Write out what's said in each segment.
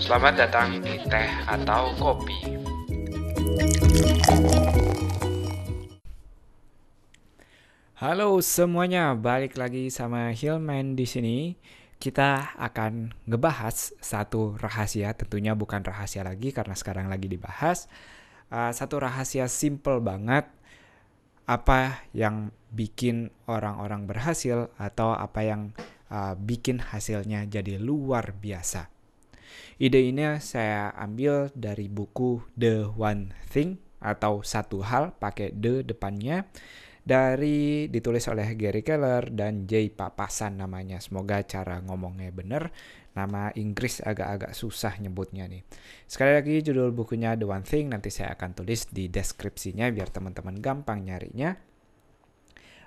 Selamat datang di Teh atau Kopi. Halo semuanya, balik lagi sama Hillman di sini. Kita akan ngebahas satu rahasia, tentunya bukan rahasia lagi karena sekarang lagi dibahas. Uh, satu rahasia simple banget apa yang bikin orang-orang berhasil atau apa yang uh, bikin hasilnya jadi luar biasa. Ide ini saya ambil dari buku The One Thing atau satu hal pakai the depannya dari ditulis oleh Gary Keller dan Jay Papasan namanya. Semoga cara ngomongnya bener. Nama Inggris agak-agak susah nyebutnya nih. Sekali lagi judul bukunya The One Thing nanti saya akan tulis di deskripsinya biar teman-teman gampang nyarinya.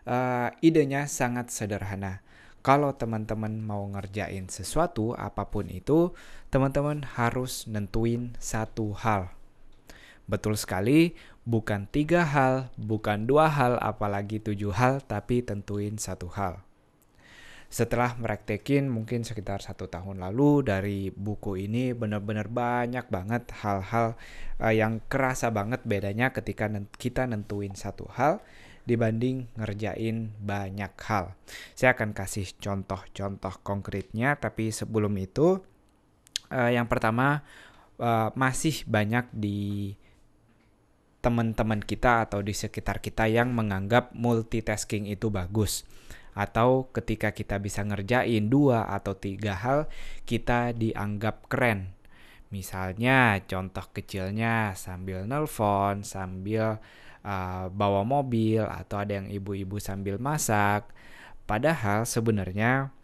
Uh, idenya sangat sederhana. Kalau teman-teman mau ngerjain sesuatu apa pun itu, teman-teman harus nentuin satu hal. Betul sekali, bukan tiga hal, bukan dua hal, apalagi tujuh hal, tapi tentuin satu hal. Setelah meraktekin mungkin sekitar satu tahun lalu dari buku ini benar-benar banyak banget hal-hal uh, yang kerasa banget bedanya ketika kita nentuin satu hal dibanding ngerjain banyak hal. Saya akan kasih contoh-contoh konkretnya, tapi sebelum itu, uh, yang pertama uh, masih banyak di teman-teman kita atau di sekitar kita yang menganggap multitasking itu bagus atau ketika kita bisa ngerjain dua atau tiga hal kita dianggap keren misalnya contoh kecilnya sambil nelpon sambil uh, bawa mobil atau ada yang ibu-ibu sambil masak padahal sebenarnya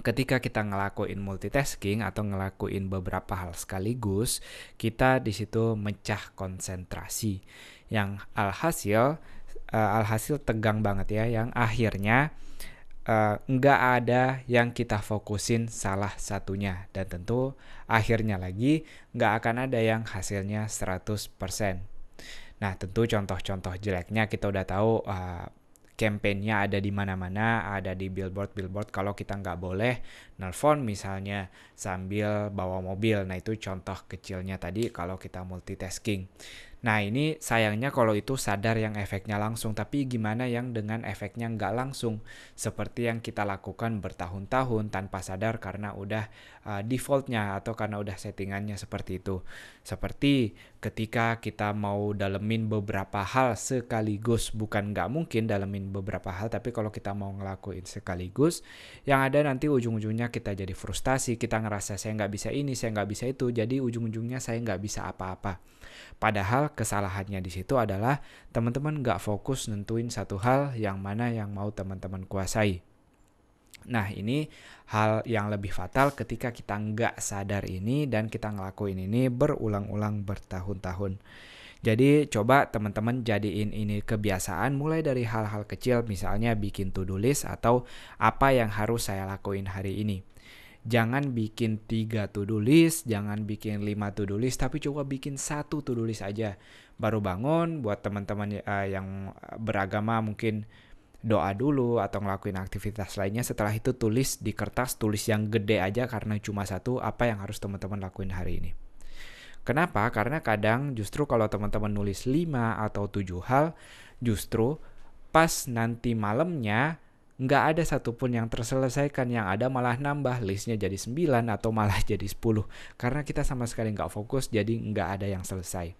ketika kita ngelakuin multitasking atau ngelakuin beberapa hal sekaligus, kita di situ mecah konsentrasi. Yang alhasil uh, alhasil tegang banget ya, yang akhirnya uh, nggak ada yang kita fokusin salah satunya dan tentu akhirnya lagi nggak akan ada yang hasilnya 100%. Nah, tentu contoh-contoh jeleknya kita udah tahu uh, campaignnya ada di mana-mana, ada di billboard-billboard. Kalau kita nggak boleh nelfon misalnya sambil bawa mobil, nah itu contoh kecilnya tadi kalau kita multitasking. Nah ini sayangnya kalau itu sadar yang efeknya langsung, tapi gimana yang dengan efeknya nggak langsung? Seperti yang kita lakukan bertahun-tahun tanpa sadar karena udah uh, defaultnya atau karena udah settingannya seperti itu. Seperti ketika kita mau dalemin beberapa hal sekaligus, bukan nggak mungkin dalemin beberapa hal, tapi kalau kita mau ngelakuin sekaligus, yang ada nanti ujung-ujungnya kita jadi frustasi, kita ngerasa saya nggak bisa ini, saya nggak bisa itu, jadi ujung-ujungnya saya nggak bisa apa-apa. Padahal kesalahannya di situ adalah teman-teman nggak fokus nentuin satu hal yang mana yang mau teman-teman kuasai. Nah ini hal yang lebih fatal ketika kita nggak sadar ini dan kita ngelakuin ini berulang-ulang bertahun-tahun. Jadi coba teman-teman jadiin ini kebiasaan mulai dari hal-hal kecil misalnya bikin to-do list atau apa yang harus saya lakuin hari ini jangan bikin tiga to-do list, jangan bikin lima to-do list, tapi coba bikin satu to-do list aja. Baru bangun, buat teman-teman uh, yang beragama mungkin doa dulu atau ngelakuin aktivitas lainnya. Setelah itu tulis di kertas, tulis yang gede aja karena cuma satu apa yang harus teman-teman lakuin hari ini. Kenapa? Karena kadang justru kalau teman-teman nulis 5 atau 7 hal, justru pas nanti malamnya nggak ada satupun yang terselesaikan yang ada malah nambah listnya jadi 9 atau malah jadi 10 karena kita sama sekali nggak fokus jadi nggak ada yang selesai.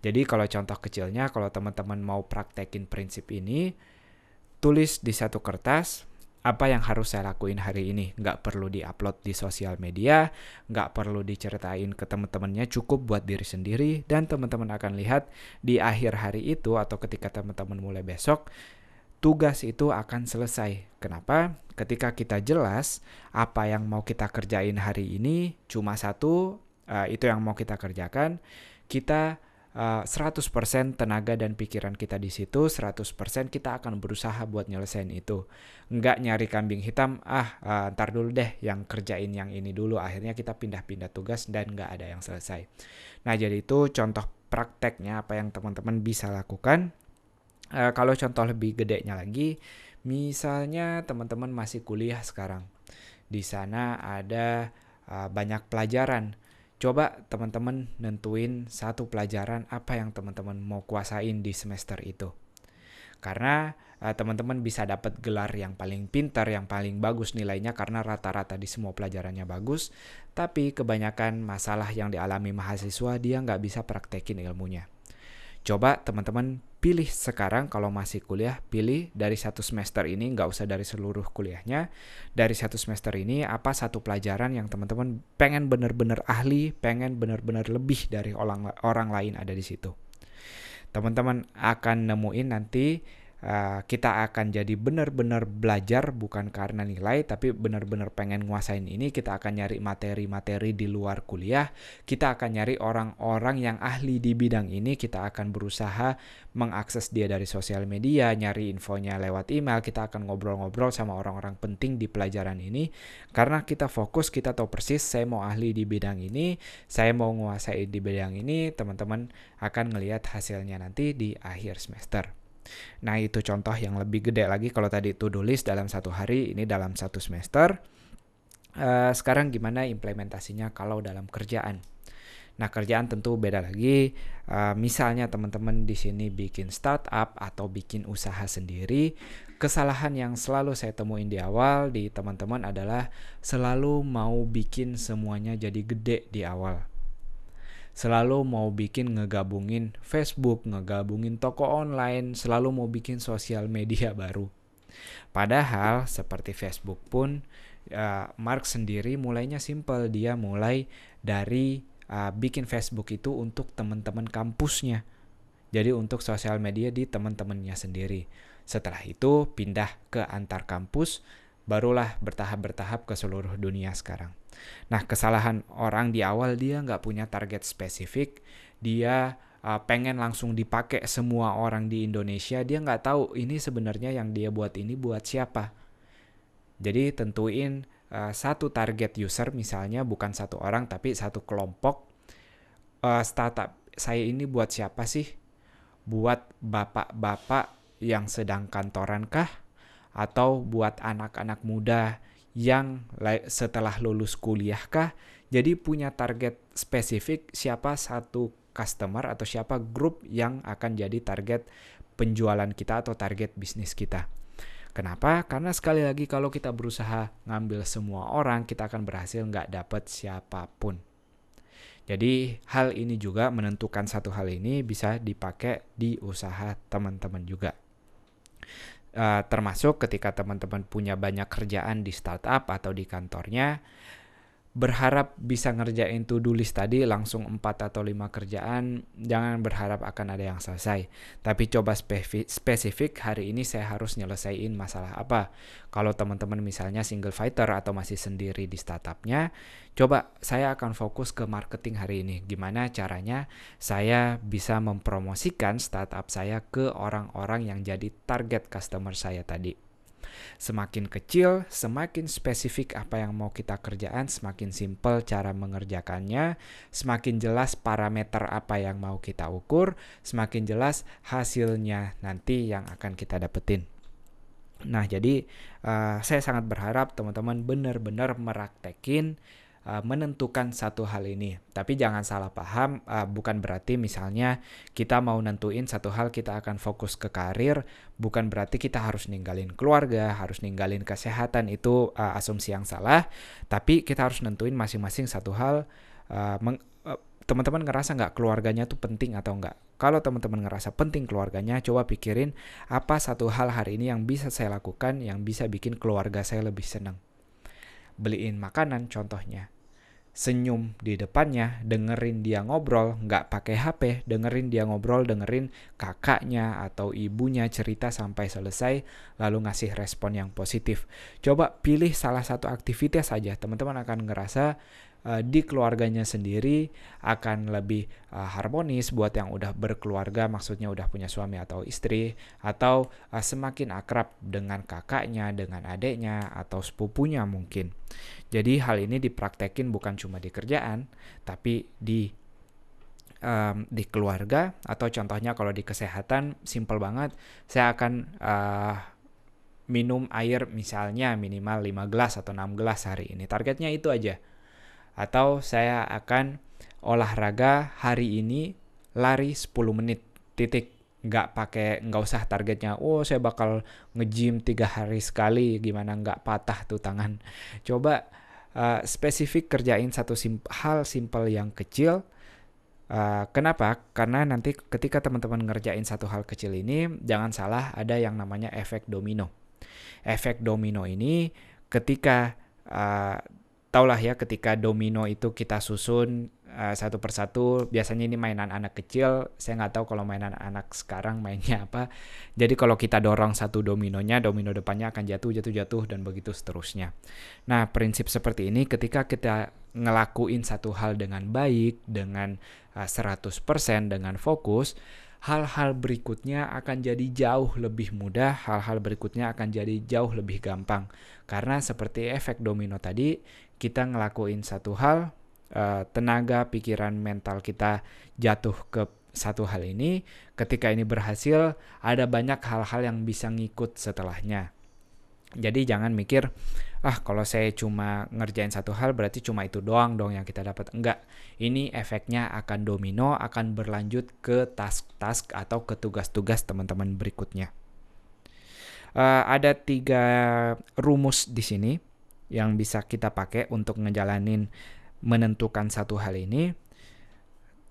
Jadi kalau contoh kecilnya kalau teman-teman mau praktekin prinsip ini tulis di satu kertas apa yang harus saya lakuin hari ini. Nggak perlu diupload di sosial media nggak perlu diceritain ke teman-temannya cukup buat diri sendiri. Dan teman-teman akan lihat di akhir hari itu atau ketika teman-teman mulai besok tugas itu akan selesai. Kenapa? Ketika kita jelas apa yang mau kita kerjain hari ini cuma satu, uh, itu yang mau kita kerjakan, kita uh, eh, 100% tenaga dan pikiran kita di situ, 100% kita akan berusaha buat nyelesain itu. Enggak nyari kambing hitam, ah uh, ntar dulu deh yang kerjain yang ini dulu. Akhirnya kita pindah-pindah tugas dan nggak ada yang selesai. Nah jadi itu contoh prakteknya apa yang teman-teman bisa lakukan Uh, kalau contoh lebih gedenya lagi, misalnya teman-teman masih kuliah sekarang. Di sana ada uh, banyak pelajaran. Coba teman-teman nentuin satu pelajaran apa yang teman-teman mau kuasain di semester itu. Karena uh, teman-teman bisa dapat gelar yang paling pintar, yang paling bagus nilainya karena rata-rata di semua pelajarannya bagus, tapi kebanyakan masalah yang dialami mahasiswa dia nggak bisa praktekin ilmunya. Coba teman-teman pilih sekarang kalau masih kuliah, pilih dari satu semester ini, nggak usah dari seluruh kuliahnya. Dari satu semester ini, apa satu pelajaran yang teman-teman pengen benar-benar ahli, pengen benar-benar lebih dari orang, orang lain ada di situ. Teman-teman akan nemuin nanti Uh, kita akan jadi benar-benar belajar bukan karena nilai tapi benar-benar pengen nguasain ini. Kita akan nyari materi-materi di luar kuliah. Kita akan nyari orang-orang yang ahli di bidang ini. Kita akan berusaha mengakses dia dari sosial media nyari infonya lewat email. Kita akan ngobrol-ngobrol sama orang-orang penting di pelajaran ini. Karena kita fokus kita tahu persis saya mau ahli di bidang ini saya mau nguasain di bidang ini teman-teman akan ngelihat hasilnya nanti di akhir semester Nah itu contoh yang lebih gede lagi kalau tadi to-do list dalam satu hari, ini dalam satu semester. Uh, sekarang gimana implementasinya kalau dalam kerjaan? Nah kerjaan tentu beda lagi. Uh, misalnya teman-teman di sini bikin startup atau bikin usaha sendiri, kesalahan yang selalu saya temuin di awal di teman-teman adalah selalu mau bikin semuanya jadi gede di awal selalu mau bikin ngegabungin Facebook, ngegabungin toko online, selalu mau bikin sosial media baru. Padahal seperti Facebook pun uh, Mark sendiri mulainya simple, dia mulai dari uh, bikin Facebook itu untuk teman-teman kampusnya. Jadi untuk sosial media di teman-temannya sendiri. Setelah itu pindah ke antar kampus, barulah bertahap-bertahap ke seluruh dunia sekarang. Nah, kesalahan orang di awal dia nggak punya target spesifik, dia uh, pengen langsung dipakai semua orang di Indonesia, dia nggak tahu ini sebenarnya yang dia buat ini buat siapa. Jadi tentuin uh, satu target user misalnya bukan satu orang tapi satu kelompok uh, startup saya ini buat siapa sih? Buat bapak-bapak yang sedang kantoran kah? Atau buat anak-anak muda yang setelah lulus kuliah kah jadi punya target spesifik siapa satu customer atau siapa grup yang akan jadi target penjualan kita atau target bisnis kita. Kenapa? Karena sekali lagi kalau kita berusaha ngambil semua orang, kita akan berhasil nggak dapat siapa pun. Jadi hal ini juga menentukan satu hal ini bisa dipakai di usaha teman-teman juga. Uh, termasuk ketika teman-teman punya banyak kerjaan di startup atau di kantornya, berharap bisa ngerjain to-do list tadi langsung 4 atau 5 kerjaan, jangan berharap akan ada yang selesai. Tapi coba spesifik hari ini saya harus nyelesain masalah apa. Kalau teman-teman misalnya single fighter atau masih sendiri di startupnya, coba saya akan fokus ke marketing hari ini. Gimana caranya saya bisa mempromosikan startup saya ke orang-orang yang jadi target customer saya tadi. Semakin kecil, semakin spesifik apa yang mau kita kerjaan, semakin simple cara mengerjakannya, semakin jelas parameter apa yang mau kita ukur, semakin jelas hasilnya nanti yang akan kita dapetin. Nah, jadi uh, saya sangat berharap teman-teman benar-benar meraktekin uh, menentukan satu hal ini. Tapi jangan salah paham, uh, bukan berarti misalnya kita mau nentuin satu hal kita akan fokus ke karir, bukan berarti kita harus ninggalin keluarga, harus ninggalin kesehatan itu uh, asumsi yang salah. Tapi kita harus nentuin masing-masing satu hal. Teman-teman ngerasa nggak keluarganya tuh penting atau nggak? Kalau teman-teman ngerasa penting keluarganya, coba pikirin apa satu hal hari ini yang bisa saya lakukan yang bisa bikin keluarga saya lebih senang. Beliin makanan contohnya senyum di depannya, dengerin dia ngobrol, nggak pakai HP, dengerin dia ngobrol, dengerin kakaknya atau ibunya cerita sampai selesai, lalu ngasih respon yang positif. Coba pilih salah satu aktivitas saja, teman-teman akan ngerasa uh, di keluarganya sendiri akan lebih uh, harmonis buat yang udah berkeluarga maksudnya udah punya suami atau istri atau uh, semakin akrab dengan kakaknya, dengan adiknya atau sepupunya mungkin. Jadi hal ini dipraktekin bukan cuma di kerjaan tapi di um, di keluarga atau contohnya kalau di kesehatan simple banget saya akan uh, minum air misalnya minimal 5 gelas atau 6 gelas hari ini. Targetnya itu aja. Atau saya akan olahraga hari ini lari 10 menit. Titik. Nggak pakai nggak usah targetnya oh saya bakal ngejim tiga hari sekali. Gimana? Nggak patah tuh tangan. Coba uh, spesifik kerjain satu sim hal simpel yang kecil. Uh, kenapa? Karena nanti ketika teman-teman ngerjain satu hal kecil ini, jangan salah ada yang namanya efek domino. Efek domino ini ketika uh, taulah ya ketika domino itu kita susun uh, satu persatu biasanya ini mainan anak kecil. Saya nggak tahu kalau mainan anak sekarang mainnya apa. Jadi kalau kita dorong satu dominonya domino depannya akan jatuh jatuh jatuh dan begitu seterusnya. Nah prinsip seperti ini ketika kita ngelakuin satu hal dengan baik dengan uh, 100% dengan fokus hal-hal berikutnya akan jadi jauh lebih mudah, hal-hal berikutnya akan jadi jauh lebih gampang. Karena seperti efek domino tadi, kita ngelakuin satu hal, uh, tenaga, pikiran, mental kita jatuh ke satu hal ini, ketika ini berhasil, ada banyak hal-hal yang bisa ngikut setelahnya. Jadi jangan mikir, ah kalau saya cuma ngerjain satu hal berarti cuma itu doang dong yang kita dapat. Enggak, ini efeknya akan domino, akan berlanjut ke task-task atau ke tugas-tugas teman-teman berikutnya. Uh, ada tiga rumus di sini yang bisa kita pakai untuk ngejalanin menentukan satu hal ini.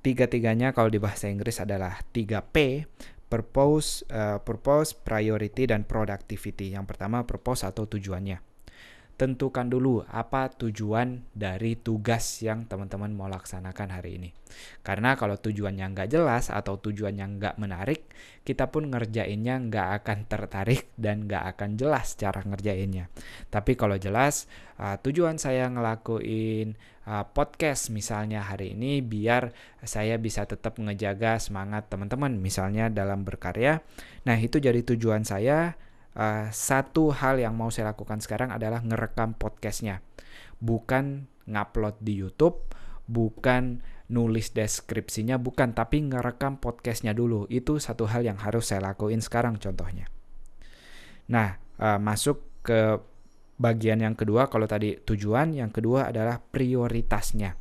Tiga-tiganya kalau di bahasa Inggris adalah 3P, purpose, uh, purpose, priority, dan productivity. Yang pertama purpose atau tujuannya tentukan dulu apa tujuan dari tugas yang teman-teman mau laksanakan hari ini. Karena kalau tujuannya nggak jelas atau tujuannya nggak menarik, kita pun ngerjainnya nggak akan tertarik dan nggak akan jelas cara ngerjainnya. Tapi kalau jelas, uh, tujuan saya ngelakuin uh, podcast misalnya hari ini biar saya bisa tetap ngejaga semangat teman-teman misalnya dalam berkarya. Nah itu jadi tujuan saya uh, satu hal yang mau saya lakukan sekarang adalah ngerekam podcastnya. Bukan ngupload di YouTube, bukan nulis deskripsinya, bukan, tapi ngerekam podcastnya dulu. Itu satu hal yang harus saya lakuin sekarang contohnya. Nah, uh, masuk ke bagian yang kedua, kalau tadi tujuan, yang kedua adalah prioritasnya.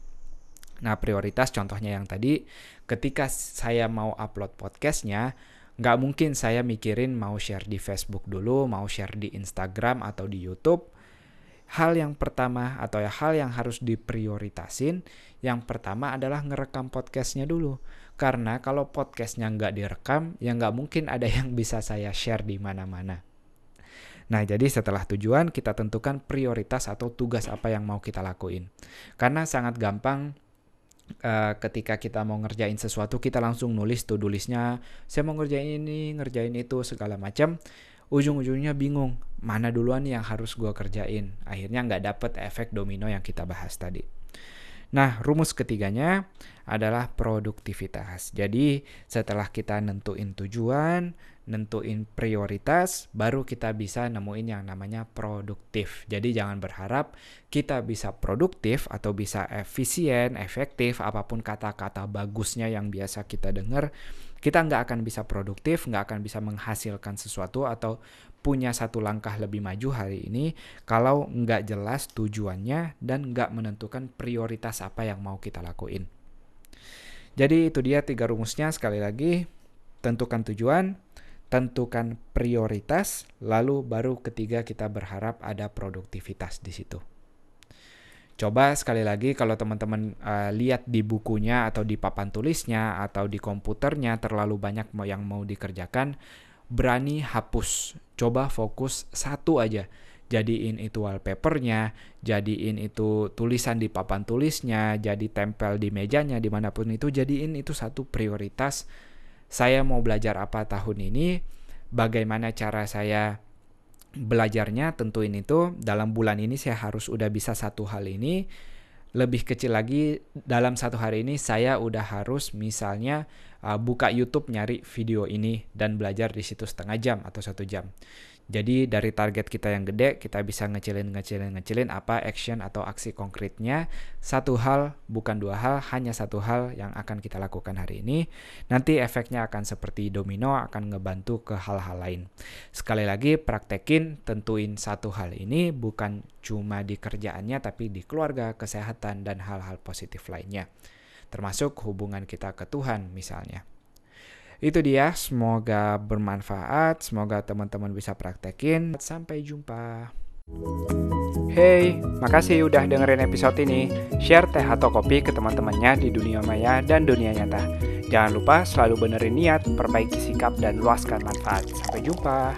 Nah, prioritas contohnya yang tadi, ketika saya mau upload podcastnya, nggak mungkin saya mikirin mau share di Facebook dulu, mau share di Instagram atau di YouTube. Hal yang pertama atau ya hal yang harus diprioritasin, yang pertama adalah ngerekam podcastnya dulu. Karena kalau podcastnya nggak direkam, ya nggak mungkin ada yang bisa saya share di mana-mana. Nah, jadi setelah tujuan, kita tentukan prioritas atau tugas apa yang mau kita lakuin. Karena sangat gampang uh, ketika kita mau ngerjain sesuatu kita langsung nulis tuh tulisnya saya mau ngerjain ini ngerjain itu segala macam. Ujung-ujungnya bingung mana duluan yang harus gue kerjain? Akhirnya nggak dapet efek domino yang kita bahas tadi. Nah rumus ketiganya adalah produktivitas. Jadi setelah kita nentuin tujuan nentuin prioritas, baru kita bisa nemuin yang namanya produktif. Jadi jangan berharap kita bisa produktif atau bisa efisien, efektif, apa pun kata-kata bagusnya yang biasa kita dengar, kita nggak akan bisa produktif, nggak akan bisa menghasilkan sesuatu atau punya satu langkah lebih maju hari ini kalau nggak jelas tujuannya dan nggak menentukan prioritas apa yang mau kita lakuin. Jadi itu dia tiga rumusnya sekali lagi tentukan tujuan, tentukan prioritas, lalu baru ketiga kita berharap ada produktivitas di situ. Coba sekali lagi kalau teman-teman uh, lihat di bukunya atau di papan tulisnya atau di komputernya terlalu banyak yang mau dikerjakan, berani hapus. Coba fokus satu aja. Jadiin itu wallpapernya, jadiin itu tulisan di papan tulisnya, jadi tempel di mejanya di mana pun itu, jadiin itu satu prioritas saya mau belajar apa tahun ini, bagaimana cara saya belajarnya tentuin itu dalam bulan ini saya harus udah bisa satu hal ini lebih kecil lagi dalam satu hari ini saya udah harus misalnya uh, buka YouTube nyari video ini dan belajar di situ setengah jam atau satu jam. Jadi dari target kita yang gede, kita bisa ngecilin, ngecilin, ngecilin apa action atau aksi konkretnya. Satu hal, bukan dua hal, hanya satu hal yang akan kita lakukan hari ini. Nanti efeknya akan seperti domino, akan ngebantu ke hal-hal lain. Sekali lagi, praktekin, tentuin satu hal ini bukan cuma di kerjaannya, tapi di keluarga, kesehatan, dan hal-hal positif lainnya. Termasuk hubungan kita ke Tuhan misalnya. Itu dia, semoga bermanfaat, semoga teman-teman bisa praktekin. Sampai jumpa. Hey, makasih udah dengerin episode ini. Share teh atau kopi ke teman-temannya di dunia maya dan dunia nyata. Jangan lupa selalu benerin niat, perbaiki sikap, dan luaskan manfaat. Sampai jumpa.